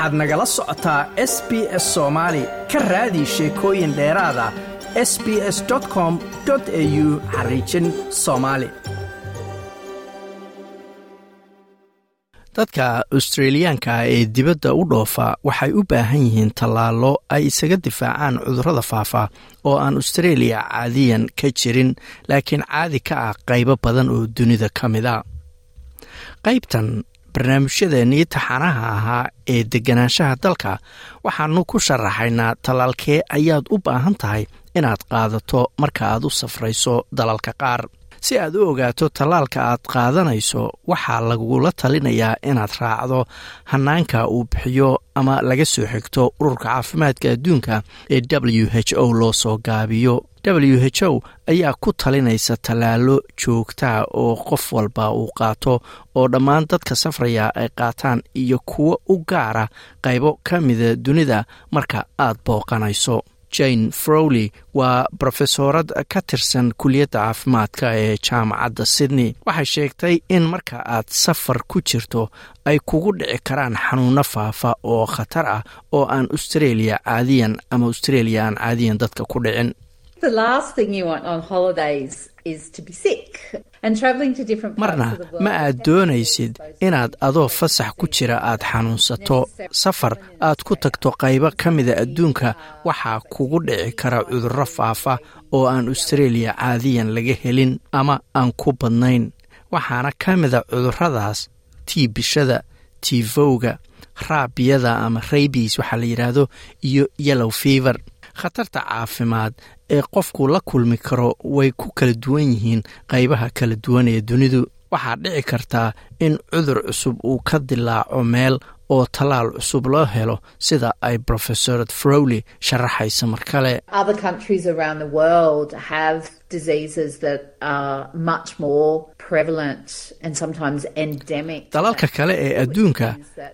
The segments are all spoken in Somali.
waxaad nagala socotaa s b s soomaali ka raadi sheekooyin dheeraada s b s com au xariijin soomaali dadka australiyaanka ee dibadda u dhoofa waxay u baahan yihiin tallaalo ay isaga difaacaan cudurrada faafa oo aan australia caadiyan ka jirin laakiin caadi ka ah qaybo badan oo dunida ka mid a qaybtan barnaamijyadeennii taxanaha ahaa ee deganaanshaha dalka waxaanu ku sharaxaynaa tallaalkee ayaad u baahan tahay inaad qaadato marka aad u safrayso dalalka qaar. Si aad u ogaato tallaalka aad qaadanayso waxaa lagula talinayaa inaad raacdo hanaanka uu bixiyo ama laga soo xigto ururka caafimaadka adduunka ee w h o loo soo gaabiyo w h o ayaa ku talinaysa tallaalo joogtaa oo qof walba uu qaato oo dhammaan dadka safraya ay qaataan iyo kuwo u gaara qaybo ka mida dunida marka aad booqanayso. Jane frowley waa brofesoorad ka tirsan kuliyadda caafimaadka ee jaamacadda sydney. Waxay sheegtay in marka aad safar ku jirto ay kugu dhici karaan xanuuno faafa oo khatar ah oo aan australia caadiyan ama australia aan caadiyan dadka ku dhicin marna ma aad doonaysid inaad adoo fasax ku jira aad xanuunsato safar aad ku tagto qaybo ka mida adduunka waxaa kugu dhici kara cudurro faafa oo aan australia caadiyan laga helin ama aan ku badnayn. Waxaana ka mida cudurradaas tiibishada tiifowga raabiyada ama raybis waxaa la yidhaahdo iyo yellow fever. Khatarta caafimaad ee qofku la kulmi karo way ku kala duwan yihiin qaybaha kala duwan ee dunidu. Waxaa dhici kartaa in cudur cusub uu ka dilaaco meel oo tallaal cusub loo helo sida ay brofesorad frowley sharaxaysa mar kale. Dalalka kale ee adduunka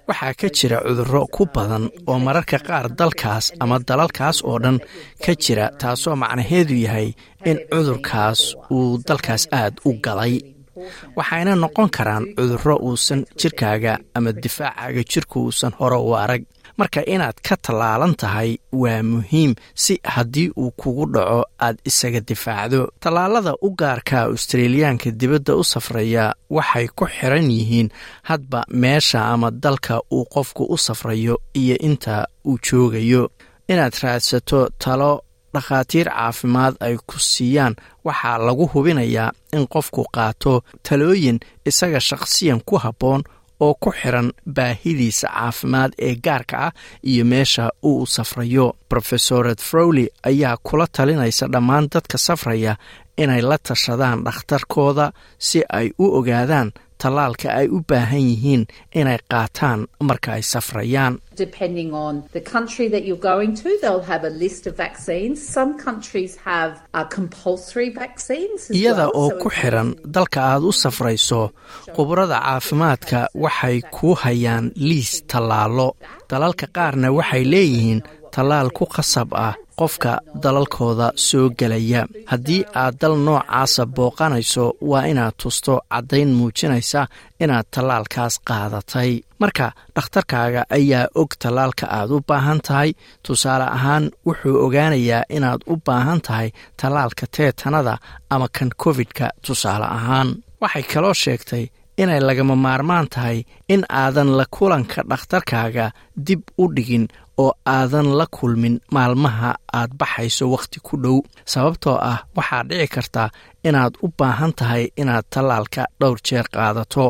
waxaa ka jira cudurro ku badan oo mararka qaar dalkaas ama dalalkaas oo dhan ka jira taasoo macnaheedu yahay in cudurkaas uu dalkaas aad u galay waxayna noqon karaan cudurro uusan jirkaaga ama difaacaaga jirku uusan hore u arag. Marka inaad ka tallaalan tahay waa muhiim si haddii uu kugu dhaco aad isaga difaacdo. Tallaalada u gaarka australiyaanka dibadda u safraya waxay ku xiran yihiin hadba meesha ama dalka uu qofku u safrayo iyo inta uu joogayo. Inaad raadsato talo dhakhaatiir caafimaad ay ku siiyaan. Waxaa lagu hubinayaa in qofku qaato talooyin isaga shaqsiyan ku habboon oo ku xiran baahidiisa caafimaad ee gaarka ah iyo meesha uu safrayo. Brofesored frowley ayaa kula talinaysa dhammaan dadka safraya inay la tashadaan dhakhtarkooda si ay u ogaadaan tallaalka ay u baahan yihiin inay qaataan marka ay safrayaan. Iyada oo ku xiran dalka aad u safrayso khubrada caafimaadka waxay kuu hayaan liis tallaalo dalalka qaarna waxay leeyihiin tallaal ku khasab ah qofka dalalkooda soo gelaya. Haddii aad dal noocaasa booqanayso waa inaad tusto caddayn muujinaysa inaad tallaalkaas qaadatay. Marka dhakhtarkaaga ayaa og tallaalka aad u baahan tahay. Tusaale ahaan wuxuu ogaanayaa inaad u baahan tahay tallaalka teetanada ama kan covid-ka tusaale ahaan. Waxay kaloo sheegtay inay lagama maarmaan tahay in aadan la kulanka dhakhtarkaaga dib u dhigin oo aadan la kulmin maalmaha aad baxayso wakhti ku dhow. Sababtoo ah waxaa dhici karta inaad u baahan tahay inaad tallaalka dhowr jeer qaadato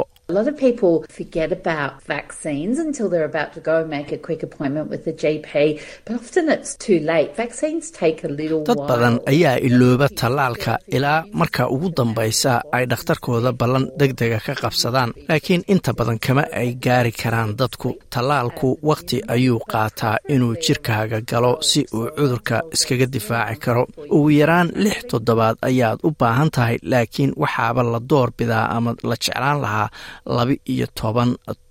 dad badan ayaa ilooba tallaalka ilaa marka ugu dambaysa ay dhakhtarkooda ballan deg dega ka qabsadaan. Laakiin inta badan kama ay gaari karaan dadku. Tallaalku wakhti ayuu qaataa inuu jirkaaga galo si uu cudurka iskaga difaaci karo. Ugu yaraan lix toddobaad ayaad u baahan tahay laakiin waxaaba la door bidaa ama la jeclaan lahaa laba iyo toban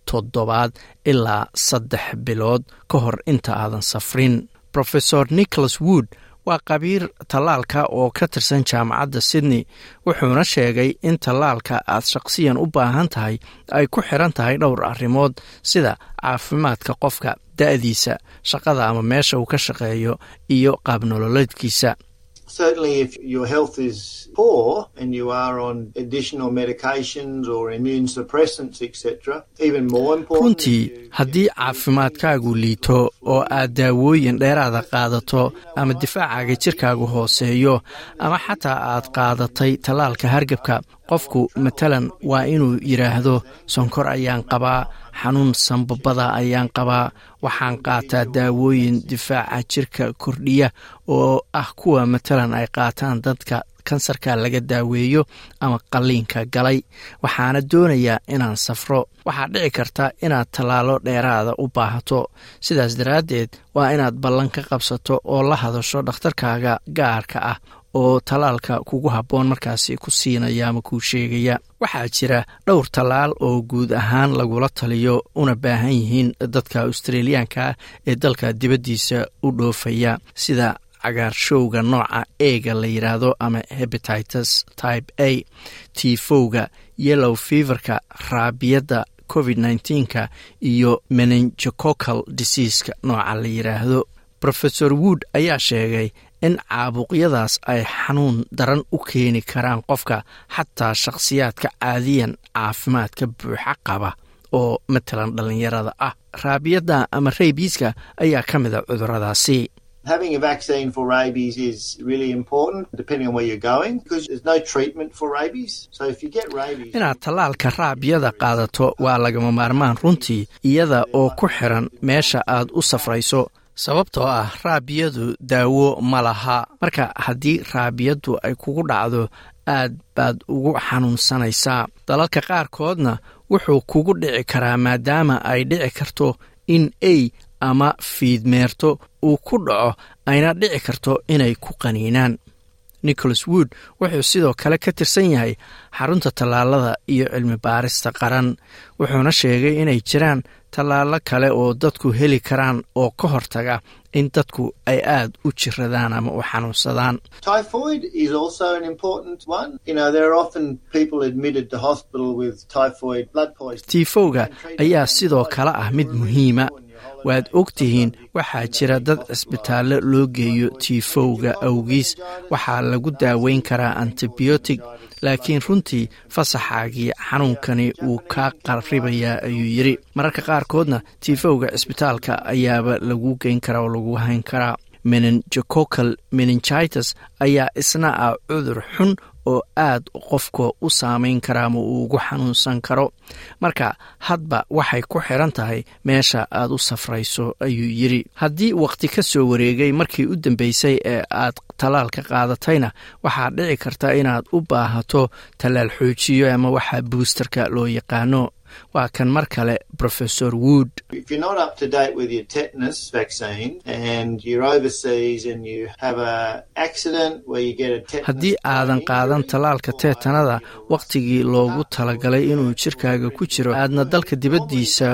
toddobaad ilaa saddex bilood ka hor inta aadan safrin. Rofesor nicholas wood waa qabiir tallaalka oo ka tirsan jaamacadda sydney wuxuuna sheegay in tallaalka aad shaqsiyan u baahan tahay ay ku xiran tahay dhowr arrimood sida caafimaadka qofka da-diisa shaqada ama meesha uu ka shaqeeyo iyo qaabnololeedkiisa Certainly, if your health is poor and you are on additional medications or immune suppressants, etc., even more important. runtii haddii caafimaadkaagu liito oo aad daawooyin dheeraada qaadato ama difaacaaga jirkaagu hooseeyo ama xataa aad qaadatay tallaalka hargebka qofku matalan waa inuu yidhaahdo sonkor ayaan qabaa xanuun sanbabada ayaan qabaa waxaan qaataa daawooyin difaaca jirka kordhiya oo ah kuwa matalan ay qaataan dadka kansarka laga daaweeyo ama qalliinka galay. Waxaana doonayaa inaan safro. Waxaa dhici karta inaad tallaalo dheeraada u baahato. Sidaas daraaddeed waa inaad ballan ka qabsato oo la hadasho dhakhtarkaaga gaarka ah oo tallaalka kugu habboon markaasi ku siinaya ama kuu sheegaya. Waxaa jira dhowr tallaal oo guud ahaan lagula taliyo una baahan yihiin dadka australiyaanka ee dalka dibaddiisa u dhoofaya sida cagaarshowga nooca eega la yidhaahdo ama hebatitus type a tifowga yellow feverka raabiyadda covid nneteen-ka iyo menenjococal diseaska nooca la yidhaahdo rofesor wood ayaa sheegay in caabuqyadaas ay xanuun daran u keeni karaan qofka xataa shakhsiyaadka caadiyan caafimaadka buuxa qaba oo matalan dhallinyarada ah. Raabiyadda ama raybiiska ayaa ka mid a cuduradaasi inaad tallaalka raabiyada qaadato waa lagama maarmaan runtii iyada oo ku xiran meesha aad u safrayso sababtoo ah raabiyadu daawo ma laha. Marka haddii raabiyaddu ay kugu dhacdo aad baad ugu xanuunsanaysaa dalalka qaarkoodna wuxuu kugu dhici karaa maadaama ay dhici karto in ay ama fiidmeerto uu ku dhaco ayna dhici karto inay ku qaniinaan nicholas wood wuxuu sidoo kale ka tirsan yahay xarunta tallaalada iyo cilmi baarista qaran. Wuxuuna sheegay inay jiraan tallaalo kale oo dadku heli karaan oo ka hortaga in dadku ay aad u jiradaan ama u xanuunsadaan. Tiifowga ayaa sidoo kale ah mid muhiima waad og tihiin waxaa jira dad cisbitaallo loo geeyo tiifowga awgiis. Waxaa lagu daaweyn karaa antibiotic laakiin runtii fasaxaagii xanuunkani wuu kaa qarribayaa ayuu yidhi. Mararka qaarkoodna tiifowga cisbitaalka ayaaba lagu geyn karaa oo lagu hayn karaa menenjococal meningitis ayaa isna ah cudur xun oo aad qofka u saameyn kara ama uu ugu xanuunsan karo. Marka hadba waxay ku xiran tahay meesha aad u safrayso ayuu yidhi. Haddii wakhti ka soo wareegay markii u dambeysay ee aad tallaalka qaadatayna waxaa dhici karta inaad u baahato tallaal xoojiyo ama waxa buusterka loo yaqaano waa kan mar kale professor wood. Haddii aadan qaadan tallaalka teetanada wakhtigii loogu talagalay inuu jirkaaga ku jiro aadna dalka dibaddiisa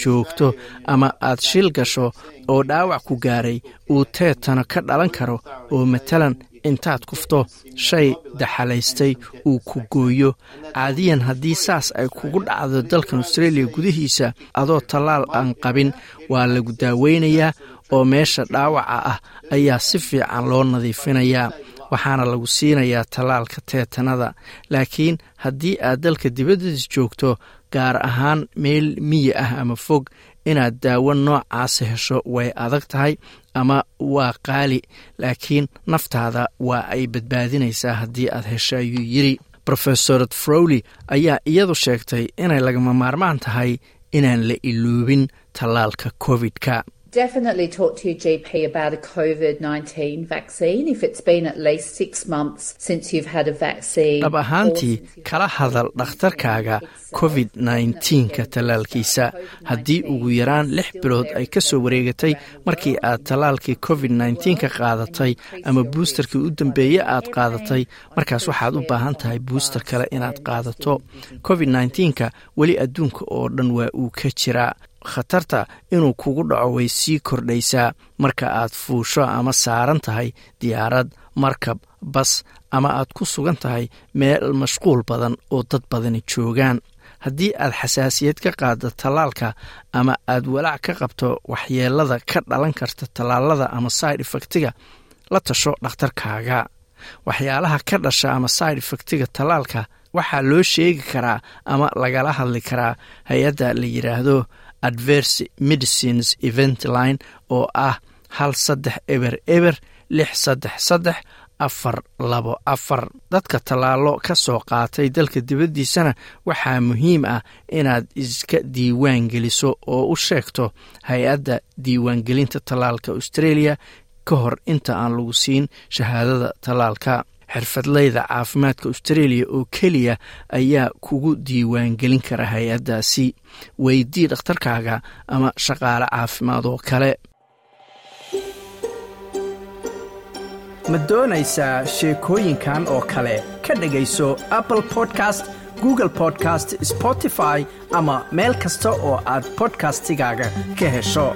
joogto ama aad shil gasho oo dhaawac ku gaaray uu teetano ka dhalan karo oo matalan intaad kufto shay daxalaystay uu ku gooyo. Caadiyan haddii saas ay kugu dhacdo dalkan australia gudihiisa adoo tallaal aan qabin waa lagu daaweynayaa oo meesha dhaawaca ah ayaa si fiican loo nadiifinayaa. Waxaana lagu siinayaa tallaalka teetanada. Laakiin haddii aad dalka dibaddiisa joogto gaar ahaan meel miyi ah ama fog inaad daawo noocaasa hesho way adag tahay ama waa qaali laakiin naftaada waa ay badbaadinaysaa haddii aad hesho ayuu yidhi. Rofesor frowley ayaa iyadu sheegtay inay lagama maarmaan tahay inaan la iloobin tallaalka covid-ka Definitely talk to your GP about a COVID 19 vaccine if it's been at least six months since you've had a vaccine. dhab ahaantii kala hadal dhakhtarkaaga covid nneteen-ka tallaalkiisa. haddii ugu yaraan lix bilood ay ka soo wareegatay markii aad tallaalkii covid nneteen-ka qaadatay ama buusterkii u dambeeye aad qaadatay markaas waxaad u baahan tahay buuster kale inaad qaadato covid nneteen-ka weli adduunka oo dhan waa uu ka jiraa khatarta inuu kugu dhaco way sii kordhaysaa. Marka aad fuusho ama saaran tahay diyaarad markab bas ama aad ku sugan tahay meel mashquul badan oo dad badani joogaan. Haddii aad xasaasiyad ka qaaddo tallaalka ama aad walaac ka qabto waxyeelada ka dhalan karta tallaalada ama side effectiga la tasho dhakhtarkaaga. Waxyaalaha ka dhasha ama side effectiga tallaalka waxaa loo sheegi karaa ama lagala hadli karaa. Hay'adda la yidhaahdo adverse medicines event line oo ah hal saddex eber eber lix saddex saddex afar labo afar. Dadka tallaalo ka soo qaatay dalka dibaddiisana waxaa muhiim ah inaad iska diiwaan geliso oo u sheegto hay'adda diiwaangelinta tallaalka australia ka hor inta aan lagu siin shahaadada tallaalka xirfadleyda caafimaadka australia oo keliya ayaa kugu diiwaangelin kara hay'addaasi. Weydii dhakhtarkaaga ama shaqaale caafimaad oo kale. Ma doonaysaa sheekooyinkan oo kale? Ka dhegayso apple podcast google podcast spotify ama meel kasta oo aad bodkastigaaga ka hesho